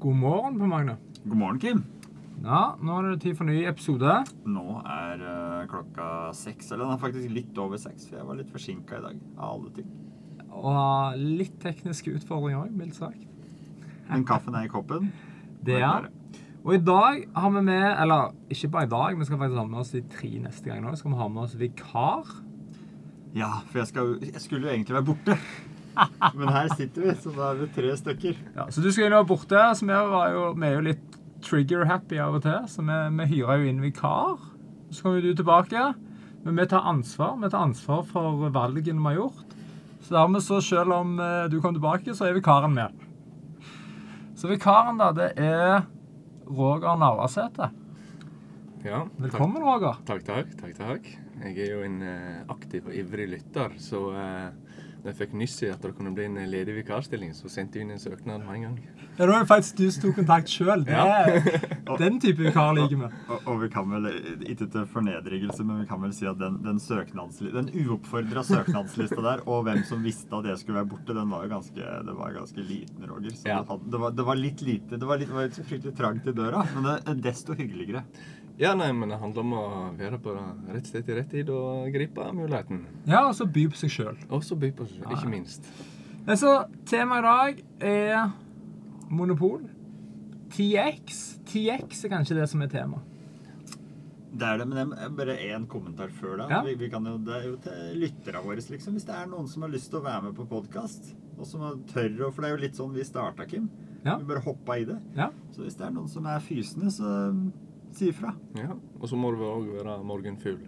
God morgen på Magne. God morgen, Kim. Ja, nå er det tid for ny episode. Nå er uh, klokka seks. Eller den er faktisk litt over seks, for jeg var litt forsinka i dag. Av alle ting. Og litt tekniske utfordringer òg, mildt sagt. Men kaffen er i koppen. Det er Og i dag har vi med Eller ikke bare i dag, vi skal faktisk ha med oss de tre neste gangene òg. Skal vi ha med oss vikar. Ja, for jeg, skal, jeg skulle jo egentlig være borte. Men her sitter vi, så da er vi tre stykker. Ja, så du skal inn og være borte. Så vi, var jo, vi er jo litt trigger-happy av og til, så vi, vi hyrer jo inn vikar. Så kommer du tilbake. Men vi tar ansvar. Vi tar ansvar for valgene vi har gjort. Så dermed så selv om eh, du kommer tilbake, så er vikaren med. Så vikaren, da, det er Roger Navarsete. Ja, Velkommen, Roger. Takk, takk. takk, takk. Jeg er jo en eh, aktiv og ivrig lytter, så uh, da jeg fikk nyss i at det kunne bli en ledig vikarstilling, så sendte jeg inn en søknad med en gang. Ja, Da er det faktisk du som tok kontakt sjøl. Den type vikar liker vi. Og, og vi kan vel, ikke til fornedrigelse, men vi kan vel si at den, den, den uoppfordra søknadslista der, og hvem som visste at jeg skulle være borte, den var jo ganske, det var ganske liten, Roger. Så Ja. det, hadde, det, var, det var litt lite. Det var, litt, det var litt fryktelig trangt i døra, men det er desto hyggeligere. Ja, nei, men det handler om å være på rett sted til rett tid og gripe muligheten. Ja, og så by på seg sjøl. Og så by på seg, ikke minst. Så temaet i dag er monopol. TX. TX er kanskje det som er tema. Det er det, men jeg- er bare én kommentar før da. Ja. Vi, vi kan jo, det er jo til lytterne våre, liksom. Hvis det er noen som har lyst til å være med på podkast, og som har tør å For det er jo litt sånn vi starta, Kim. Ja. Vi bare hoppa i det. Ja. Så hvis det er noen som er fysende, så si ifra. Ja. Og så må du òg være morgenfugl.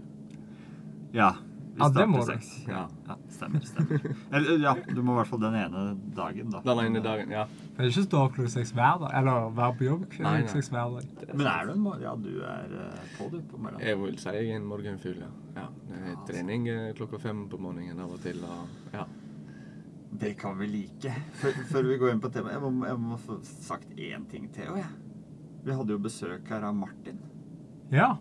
Ja. Ja, det må du. Ja. Ja, stemmer. stemmer. Eller ja, du må i hvert fall den ene dagen, da. Den ene dagen, ja. Men ikke stå opp klokka seks hver dag. Eller være på jobb klokka nei. seks hver dag. Men er du en morgen? Ja, du er eh, på, du, på morgenen. Jeg vil si jeg er en morgenfugl, ja. ja. Det er trening eh, klokka fem på morgenen av og til. Og, ja. Det kan vi like. Før, før vi går inn på temaet, jeg må, jeg må få sagt én ting til. også, jeg. Vi hadde jo besøk her av Martin Ja,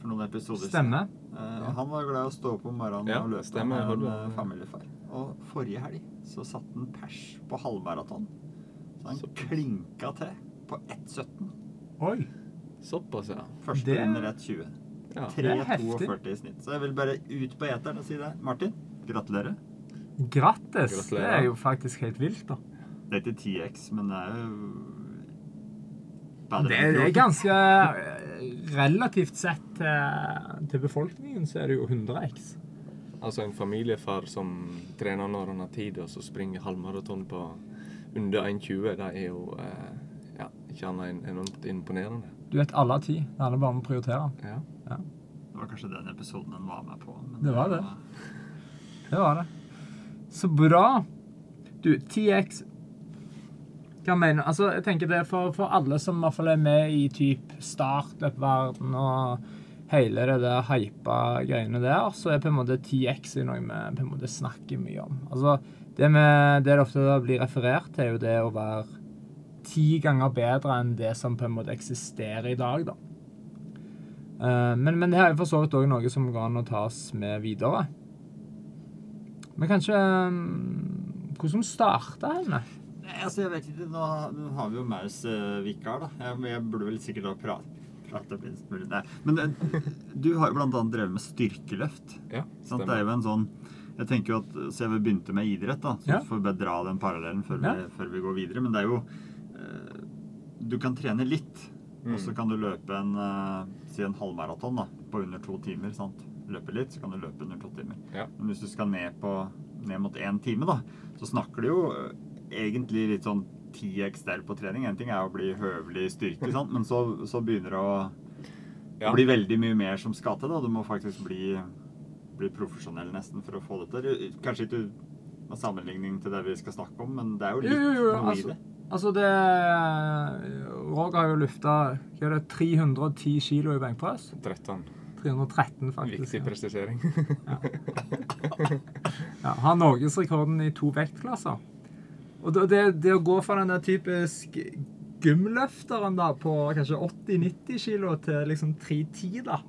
for noen episoder siden. Eh, Han var glad i å stå opp om morgenen Ja, og løpe stemme, med en eh, familiefar. Og forrige helg så satte han pers på halvmaraton. Så han så. klinka til på 1,17. Oi. Såpass, ja. Første Det- under 1,20. ja. Det er heftig. 3,42 i snitt. Så jeg vil bare ut på eteren og si det. Martin, gratulerer. Grattis. Gratulerer. Det er jo faktisk helt vilt, da. Det er ikke 10X, men det er jo Det, det er ganske eh, Relativt sett til, til befolkningen så er det jo 100X. Altså en familiefar som trener når han har tid, og så springer halvmaraton på under 1,20, det er jo eh, ja, ikke annet enn enormt imponerende. Du vet alle har tid. Det handler bare om å prioritere Ja. Ja. Det var kanskje den episoden den var med på. Men Det var det. Det var det. Så bra. Du, TX Hva mener du? Altså, jeg tenker det for, for alle som hvert fall er med i typ startup-verden og hele det der hypa greiene der, så er på en måte TX noe vi på en måte snakker mye om. Altså, det, med, det det ofte blir referert til, er jo det å være ti ganger bedre enn det som på en måte eksisterer i dag, da. Eh, men, men det her er for så vidt òg noe som går an å tas med videre. Men kanskje um, Hvordan starta henne? Nei, altså, jeg vet ikke. Nå, nå har vi jo Maus eh, vikar, da. Jeg, jeg burde vel sikkert ha prate, prate minst mulig. Nei. Men eh, du har jo blant annet drevet med styrkeløft. ja Sant? Det er jo en sånn jeg tenker jo at, Så jeg begynte med idrett, da. Så Ja. får vi dra den parallellen før, Ja. vi, før vi går videre. Men det er jo eh, Du kan trene litt, og så Mm. kan du løpe en si en halvmaraton da, på under to timer. sant? Løpe litt, så kan du løpe under to timer. Ja. Men hvis du skal ned, på, ned mot én time, da, så snakker du jo egentlig litt sånn 10x der på trening. En ting er å bli høvelig styrke, sant? men så, så begynner det å Ja. bli veldig mye mer som skal til. Du må faktisk bli, bli profesjonell nesten for å få det til. Kanskje ikke med sammenligning til det vi skal snakke om, men det er jo Jo, litt jo, jo, noe i altså, det. altså det Roger har jo lufta hva er det, 310 kilo i benkpress. 13. 313, faktisk. Viktig Ja. presisering. Ja, har norgesrekorden i to vektklasser. Og det, det, å gå fra den der typisk gymløfteren da på kanskje 80-90 kilo til liksom 310, da,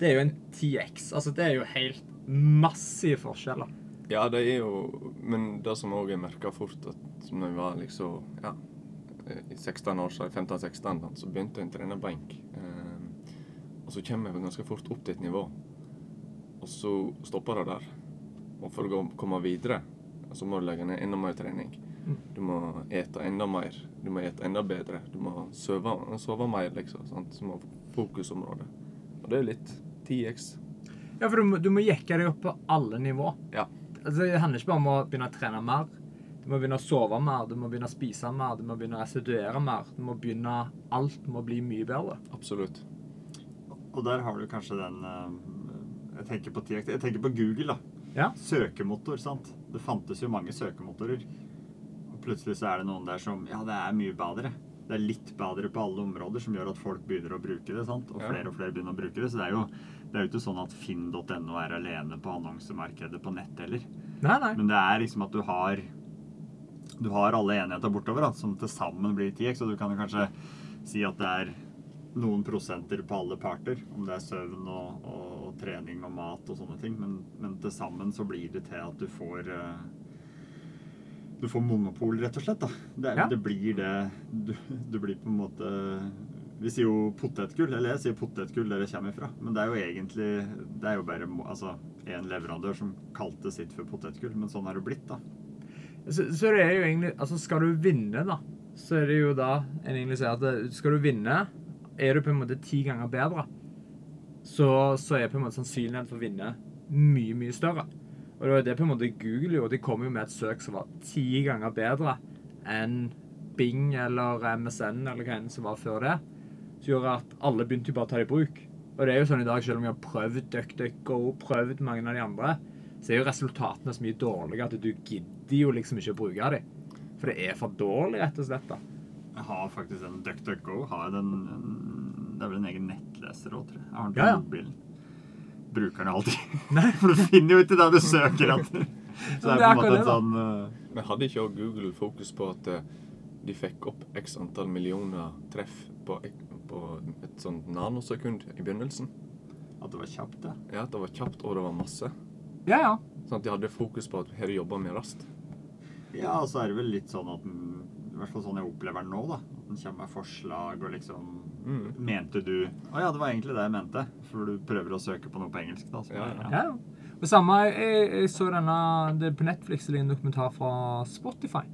det er jo en 10X. Altså, det er jo helt massive forskjeller. Ja, det er jo Men det som òg jeg merka fort, at når jeg var liksom Ja, i 16 år, så 15-16, da, så begynte jeg å trene benk. Eh, og så kommer jeg ganske fort opp til et nivå. Og så stopper det der. Og for å komme videre, så må du legge ned enda mer trening. Du må ete enda mer. Du må ete enda bedre. Du må sove, sove mer, liksom. Sant? Som fokusområde. fokusområdet. Og det er litt 10X. Ja, for du må, du må jekke deg opp på alle nivå. Ja. Altså, det handler ikke bare om å begynne å trene mer. Du må begynne å sove mer, du må begynne å spise mer, du må begynne å restituere mer. Du må begynne Alt må bli mye bedre. Absolutt. Og der har du kanskje den eh, Jeg tenker på jeg tenker på Google, da. Ja. Søkemotor, sant. Det fantes jo mange søkemotorer. Plutselig så er det noen der som Ja, det er mye bedre. Det er litt bedre på alle områder, som gjør at folk begynner å bruke det. sant? Og flere og flere begynner å bruke det. Så det er jo, det er jo ikke sånn at finn.no er alene på annonsemarkedet på nett heller. Nei, nei. Men det er liksom at du har Du har alle enheter bortover da, som til sammen blir 10X, og du kan jo kanskje si at det er noen prosenter på alle parter. Om det er søvn og, og, og trening og mat og sånne ting. Men, men til sammen så blir det til at du får eh, Du får monopol, rett og slett. Det, Ja. det blir det du, du blir på en måte Vi sier jo potetgull, eller jeg sier potetgull der det kommer fra. Men det er jo egentlig Det er jo bare altså, en leverandør som kalte sitt for potetgull. Men sånn er det blitt, da. Så, så det er jo egentlig Altså, skal du vinne, da, så er det jo da en egentlig sier at skal du vinne, er du på en måte ti ganger bedre, så, så er på en måte sannsynligheten for å vinne mye, mye større. Og det var det på en måte Google gjorde. De kom jo med et søk som var ti ganger bedre enn Bing eller MSN eller hva enn som var før det. Som gjorde at alle begynte jo bare å ta det i bruk. Og det er jo sånn i dag, selv om vi har prøvd DuckDuckGo, prøvd mange av de andre, så er jo resultatene så mye dårlige at du gidder jo liksom ikke å bruke dem. For det er for dårlig, rett og slett. da. Jeg har faktisk en DuckDuckGo. Har den, en, det er vel en egen nettleser òg, tror jeg. Jeg har den på Ja, ja. mobilen. Bruker den alltid. Nei. For du finner jo ikke det du søker etter. Så det det er på en måte en sånn uh... Men hadde ikke også Google fokus på at eh, de fikk opp x antall millioner treff på, på et sånt nanosekund i begynnelsen? At det var kjapt, ja. Ja, at det var kjapt, og det var masse. Ja, ja. Sånn at de hadde fokus på at her jobber vi raskt. Ja, og så er det vel litt sånn at den I hvert fall sånn jeg opplever den nå, da. At den kommer med forslag og liksom Mm. Mente du Å ja, det var egentlig det jeg mente. For du prøver å søke på noe på engelsk, da. Så, Ja, ja. ja. Og samme, jeg, jeg så denne det på Netflix ligger en dokumentar fra Spotify.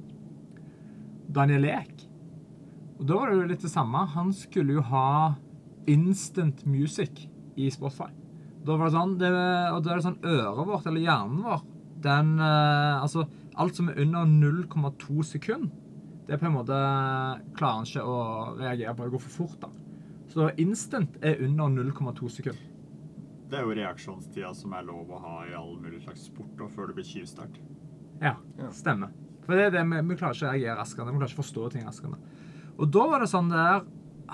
Daniel Ek. Og da var det jo litt det samme. Han skulle jo ha instant music i Spotify. Da var det sånn, det, og da er det sånn øret vårt, eller hjernen vår, den eh, Altså, alt som er under 0,2 sekund, det er på en måte Klarer han ikke å reagere på. Det går for fort, da. Så instant er under 0,2 sekund. Det er jo reaksjonstida som er lov å ha i all mulig slags sport og før det blir tyvstart. Ja, Ja. stemmer. For det er det, vi, vi klarer ikke å reagere raskere. Vi klarer ikke å forstå ting raskere. Og da var det sånn der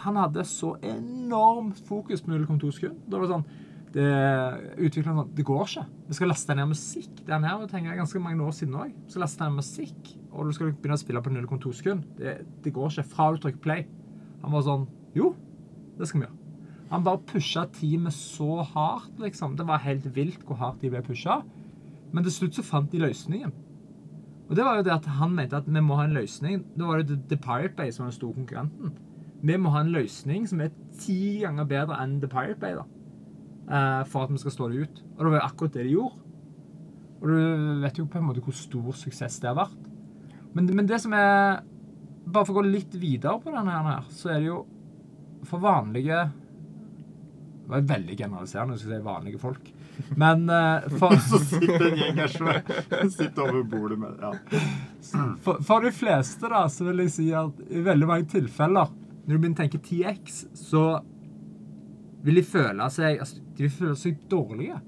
Han hadde så enormt fokus på 0,2 sekunder. Da var det sånn det sånn, det går ikke. Vi skal laste ned musikk. Det er her, tenker jeg, ganske mange år siden òg. Vi skal laste ned musikk, og du skal begynne å spille på 0,2 sekunder. Det, det går ikke. Fra du trykker play. Han var sånn Jo, det skal vi gjøre. Han bare pusha teamet så hardt, liksom. Det var helt vilt hvor hardt de ble pusha. Men til slutt så fant de løsningen. Og det var jo det at han mente at vi må ha en løsning. Da var det The Pirate Bay som var den store konkurrenten. Vi må ha en løsning som er ti ganger bedre enn The Pirate Bay, da. Eh, For at vi skal slå det ut. Og det var jo akkurat det de gjorde. Og du vet jo på en måte hvor stor suksess det har vært. Men, men det som er Bare for å gå litt videre på denne her, så er det jo for vanlige Det var veldig generaliserende å si vanlige folk. Men uh, for Så sitter en gjeng her som sitter over bordet med Ja. For, for de fleste da, så vil jeg si at i veldig mange tilfeller, når du begynner å tenke 10X, så vil de føle seg altså, de vil føle seg dårlige.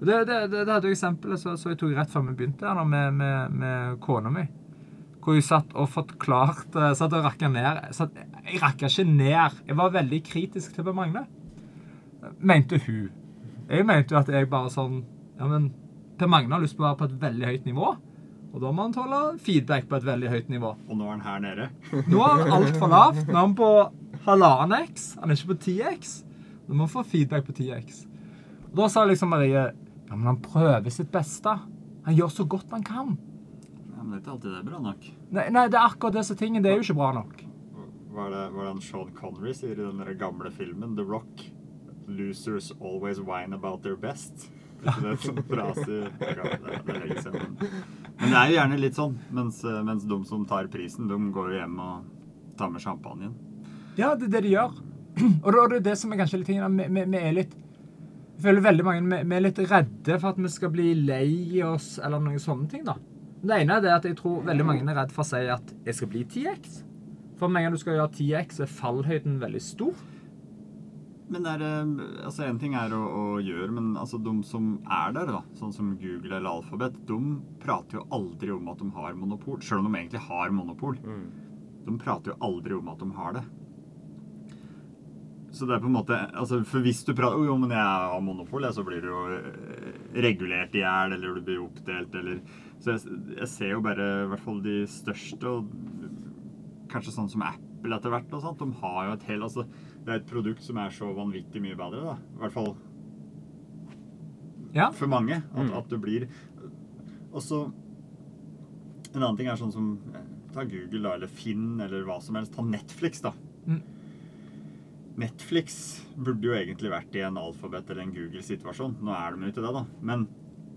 Og det, det, det, det hadde jeg eksempelet så, så jeg tok rett før vi begynte her, med, med, med kona mi. Hvor hun satt og forklarte Satt og rakka ned. Satt, jeg rakka ikke ned. Jeg var veldig kritisk til Per Magne. Mente hun. Jeg mente jo at jeg bare sånn Ja, men Per Magne har lyst på å være på et veldig høyt nivå. Og da må han tåle feedback på et veldig høyt nivå. Og nå er han her nede. Nå er han altfor lavt. Nå er han på halvannen X. Han er ikke på 10X. Nå må man få feedback på 10X. Og da sa liksom Marie ja, men han prøver sitt beste. Han gjør så godt han kan. Ja, men det er ikke alltid det er bra nok. Nei, nei det er akkurat disse tingene. Det er jo ikke bra nok. Hva er det, hva er det Sean Connery sier i den der gamle filmen The Rock? Losers always whine about their best. Er det en sånn frase er er. Men, det er jo gjerne litt sånn. Mens, mens de som tar prisen, de går jo hjem og tar med champagnen. Ja, det er det de gjør. Og det, er det det som er kanskje litt tingen. Vi, er litt Jeg føler veldig mange vi, er litt redde for at vi skal bli lei oss, eller noen sånne ting, da. Det ene er det at jeg tror veldig mange er redd for å si at jeg skal bli 10X. For med en gang du skal gjøre 10X, er fallhøyden veldig stor. Men det er, altså En ting er å, å gjøre, men altså de som er der, da, sånn som Google eller Alphabet, de prater jo aldri om at de har monopol. Selv om de egentlig har monopol. Mm. De prater jo aldri om at de har det. Så det er på en måte altså For hvis du prater Jo, men jeg har monopol, så blir du jo eh, regulert i hjel, eller du blir oppdelt, eller Så jeg, jeg ser jo bare i hvert fall de største, og kanskje sånn som Apple etter hvert, og sånt, de har jo et helt Altså, det er et produkt som er så vanvittig mye bedre, da. I hvert fall Ja. for mange. At, Mm. at du blir Og så En annen ting er sånn som eh, Ta Google, da, eller Finn, eller hva som helst. Ta Netflix, da. Mm. Netflix burde jo egentlig vært i en alfabet- eller en Google-situasjon. Nå er de jo ikke det, da. Men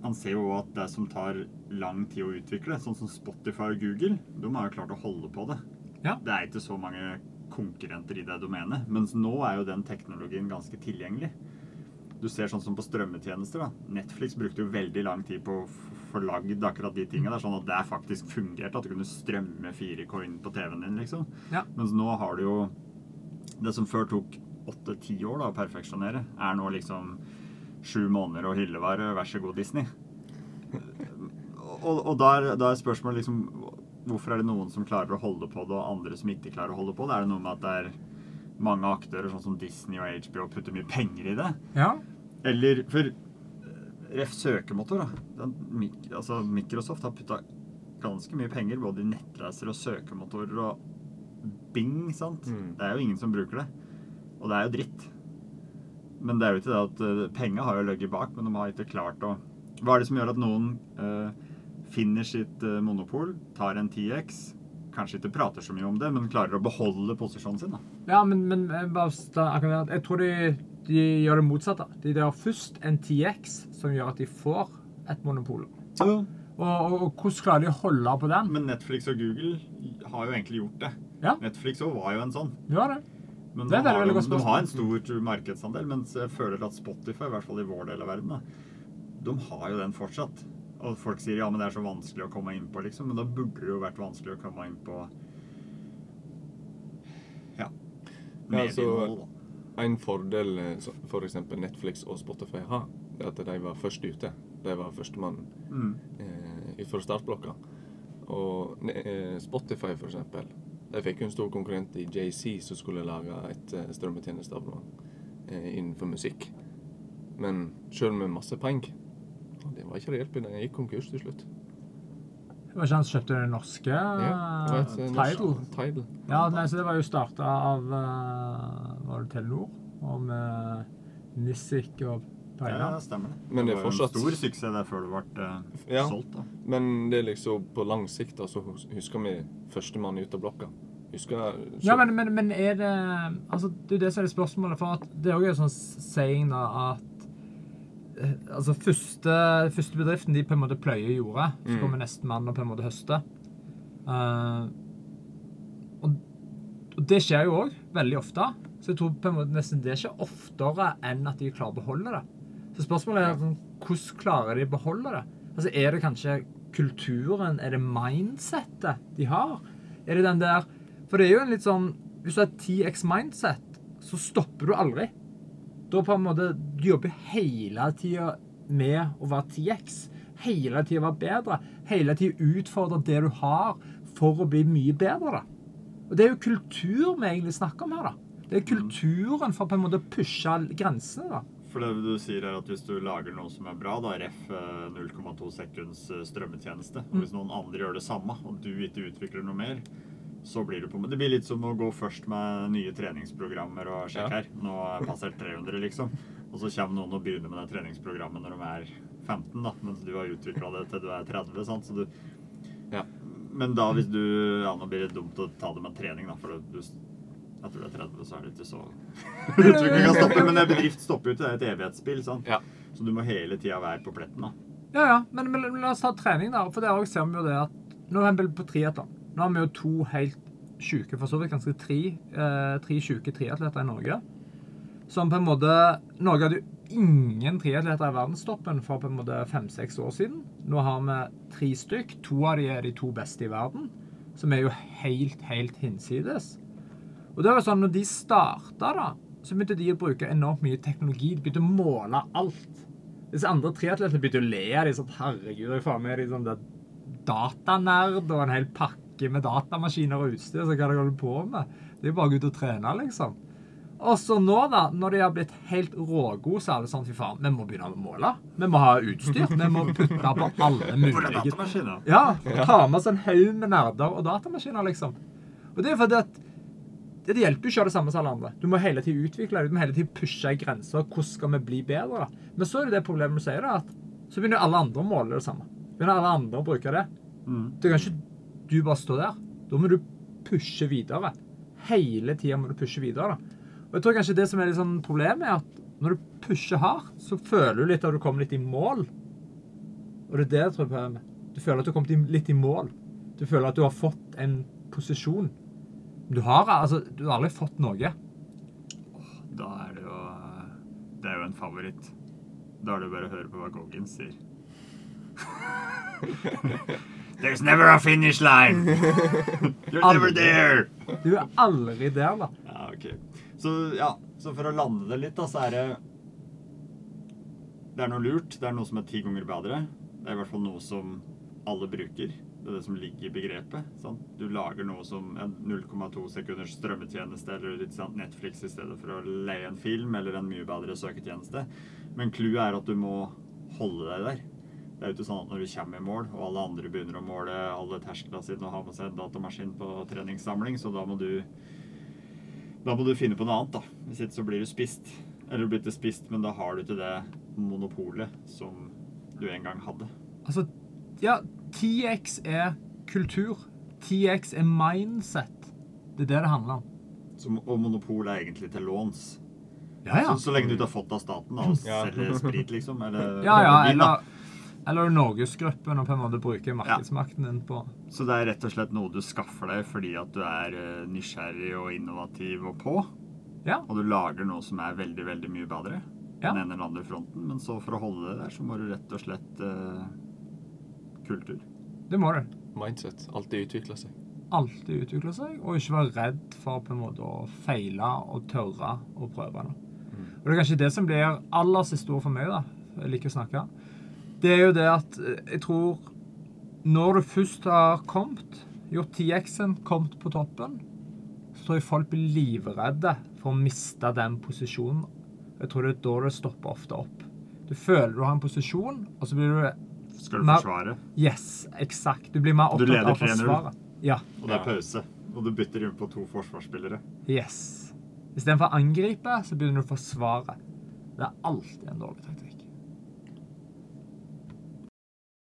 han ser jo at det som tar lang tid å utvikle, sånn som Spotify og Google, de har jo klart å holde på det. Ja. Det er ikke så mange konkurrenter i det domenet. Mens nå er jo den teknologien ganske tilgjengelig. Du ser sånn som på strømmetjenester. da. Netflix brukte jo veldig lang tid på å få lagd akkurat de tingene. der, Sånn at det faktisk fungerte. At du kunne strømme 4K inn på TV-en din. liksom. Ja. Mens nå har du jo Det som før tok åtte-ti år da, å perfeksjonere, er nå liksom sju måneder og hyllevare. Vær så god, Disney. Og, og da, er, da er spørsmålet liksom Hvorfor er det noen som klarer å holde på det, og andre som ikke klarer å holde på det? Er det noe med at det er mange aktører, sånn som Disney og HBO, putter mye penger i det? Ja. Eller For eh, ref søkemotor, da. Den, altså Microsoft har putta ganske mye penger både i nettreiser og søkemotorer og Bing, sant. Mm. Det er jo ingen som bruker det. Og det er jo dritt. Men det er jo ikke det at uh, penga har jo ligget bak, men de har ikke klart å Hva er det som gjør at noen uh, finner sitt uh, monopol, tar en 10X, kanskje ikke prater så mye om det, men klarer å beholde posisjonen sin? da? Ja, men, men jeg tror de, de gjør det motsatte. De gjør først en 10X som gjør at de får et monopol. Og, og, og hvordan klarer de å holde på den? Men Netflix og Google har jo egentlig gjort det. Ja. Netflix òg var jo en sånn. Ja, det. Men Det de, har, godt de har en stor markedsandel, mens jeg føler at Spotify, i hvert fall i vår del av verden, da, de har jo den fortsatt. Og folk sier ja, men det er så vanskelig å komme inn på, liksom. Men da burde det jo vært vanskelig å komme inn på ja, Ja, altså- innhold, da. En fordel f.eks. For Netflix og Spotify har, er at de var først ute. De var førstemann Mm. eh, fra startblokka. Og eh, Spotify, for eksempel, de fikk jo en stor konkurrent i JC som skulle lage et eh, strømmetjenesteabonnement eh, innenfor musikk. Men sjøl med masse penger Det var ikke reelt, jeg gikk konkurs til slutt. Det var ikke han som kjøpte det norske Ja, det var et, eh, norsk- Tidal? Tidal. Ja, nei, så det var jo starta av Var det Telenor? Og med Nissik og Ja, Peina. ja, stemmer det. Men det er var jo en stor suksess der før det ble Ja. solgt. da. Men det er liksom på lang sikt altså husker vi førstemann ut av blokka. Husker Ja, men, men, men er det Altså, det er det som er det spørsmålet. For at det er jo en sånn saying da at eh, Altså, første, første bedriften de på en måte pløyer jorda. så Mm. kommer mm. mann og på en måte høster. Uh, og, og det skjer jo òg veldig ofte. Så jeg tror på en måte nesten det skjer oftere enn at de klarer å beholde det. Så spørsmålet er sånn, hvordan klarer de å beholde det? Altså, Er det kanskje kulturen? Er det mindsettet de har? Er det den der For det er jo en litt sånn Hvis du har et 10X mindset, så stopper du aldri. Da på en måte Du jobber hele tida med å være 10X. Hele tida være bedre. Hele tida utfordre det du har, for å bli mye bedre. da. Og Det er jo kultur vi egentlig snakker om her. da. Det er kulturen for på en måte å pushe grensene. da. For det du sier er at hvis du lager noe som er bra, da ref eh, 0,2 sekunds eh, strømmetjeneste, og hvis noen andre gjør det samme, og du ikke utvikler noe mer, så blir det på Det blir litt som å gå først med nye treningsprogrammer og sjekke Ja. her. Nå er jeg passert 300, liksom. Og så kommer noen og begynner med det treningsprogrammet når de er 15, da, mens du har utvikla det til du er 30. sant? Så du Ja. Men da hvis du Ja, nå blir det dumt å ta det med trening, da, for du Jeg tror det er 30, så er det ikke så Jeg tror ikke jeg kan stoppe, Men en bedrift stopper jo ikke. Det er et evighetsspill. sant? Ja. Så du må hele tida være på pletten. da. Ja, ja, men, men, la oss ta trening, da. For der også ser vi jo det at Nå er vi på triatlon. Nå har vi jo to helt sjuke, for så vidt ganske tre, eh, tre sjuke triatleter i Norge. Som på en måte Norge hadde jo ingen triatleter i verdenstoppen for på en måte fem-seks år siden. Nå har vi tre stykk. To av de er de to beste i verden. Som er jo helt, helt hinsides. Og det var sånn, når de starta, da, så begynte de å bruke enormt mye teknologi. De begynte å måle alt. Disse andre triatletene begynte å le av de sånn Herregud, jeg får med de sånn datanerd og en hel pakke med datamaskiner og utstyr. Så hva de holder på med? Det er jo bare å gå ut og trene, liksom. Og så nå, da, når de har blitt helt rågode, så er det sånn fy faen, vi må begynne å måle. Vi må ha utstyr. Vi må putte på alle mulige ja, ta med oss en haug med nerder og datamaskiner, liksom. Og det er fordi at det det hjelper jo ikke å ha det samme som alle andre. Du må hele tiden utvikle deg, du må hele tiden pushe grenser. Hvordan skal vi bli bedre? da? Men så er det det problemet du sier, da, at så begynner alle andre å måle det samme. Begynner alle andre å bruke det. Mm. Det kan ikke du bare står der. Da må du pushe videre. Hele tida må du pushe videre. da. Og jeg tror kanskje det som er litt sånn problemet, er at når du pusher hardt, så føler du litt at du kommer litt i mål. Og det er det jeg tror på med. Du føler at du har kommet litt i mål. Du føler at du har fått en posisjon. Du har altså Du har aldri fått noe. Da er det jo Det er jo en favoritt. Da er det jo bare å høre på hva Goggins sier. There's never a finish line! You're never there! Du er aldri der, da. Ja, ok. Så ja, så for å lande det litt, da, så er det Det er noe lurt. Det er noe som er ti ganger bedre. Det er i hvert fall noe som alle bruker. Det er det som ligger i begrepet. Sant? Du lager noe som en 0,2 sekunders strømmetjeneste eller litt sant, Netflix i stedet for å leie en film eller en mye bedre søketjeneste. Men clouet er at du må holde deg der. Det er jo ikke sånn at når du kommer i mål, og alle andre begynner å måle alle tersklene sine og har med seg en datamaskin på treningssamling, så da må du da må du finne på noe annet, da. Hvis ikke så blir du spist. Eller du blir ikke spist, men da har du ikke det monopolet som du en gang hadde. Altså, ja, 10X er kultur. 10X er mindset. Det er det det handler om. Som, og monopol er egentlig til låns. Ja, ja. Så, så lenge du ikke har fått av staten og selger sprit, liksom. Eller, Ja, ja, eller, eller Norgesgruppen og på en måte bruke markedsmakten din på Så det er rett og slett noe du skaffer deg fordi at du er eh, nysgjerrig og innovativ og på. Ja. Og du lager noe som er veldig, veldig mye bedre. Ja. Den ene eller andre fronten. Men så for å holde det der, så må du rett og slett uh, kultur. Det må du. Mindset. Alltid utvikle seg. Alltid utvikle seg, og ikke være redd for på en måte å feile og tørre å prøve noe. Og det er kanskje det som blir aller siste ord for meg, da. Jeg liker å snakke. Det er jo det at eh, jeg tror Når du først har kommet, gjort 10X-en, kommet på toppen, så tror jeg folk blir livredde for å miste den posisjonen. Jeg tror det er da det stopper ofte opp. Du føler du har en posisjon, og så blir du Skal du mer, forsvare, Yes, eksakt. Du blir mer Du opptatt leder av 3-0. forsvaret. Ja. og det er pause. Og du bytter inn på to forsvarsspillere. Yes. Istedenfor å angripe, så begynner du å forsvare. Det er alltid en dårlig taktikk.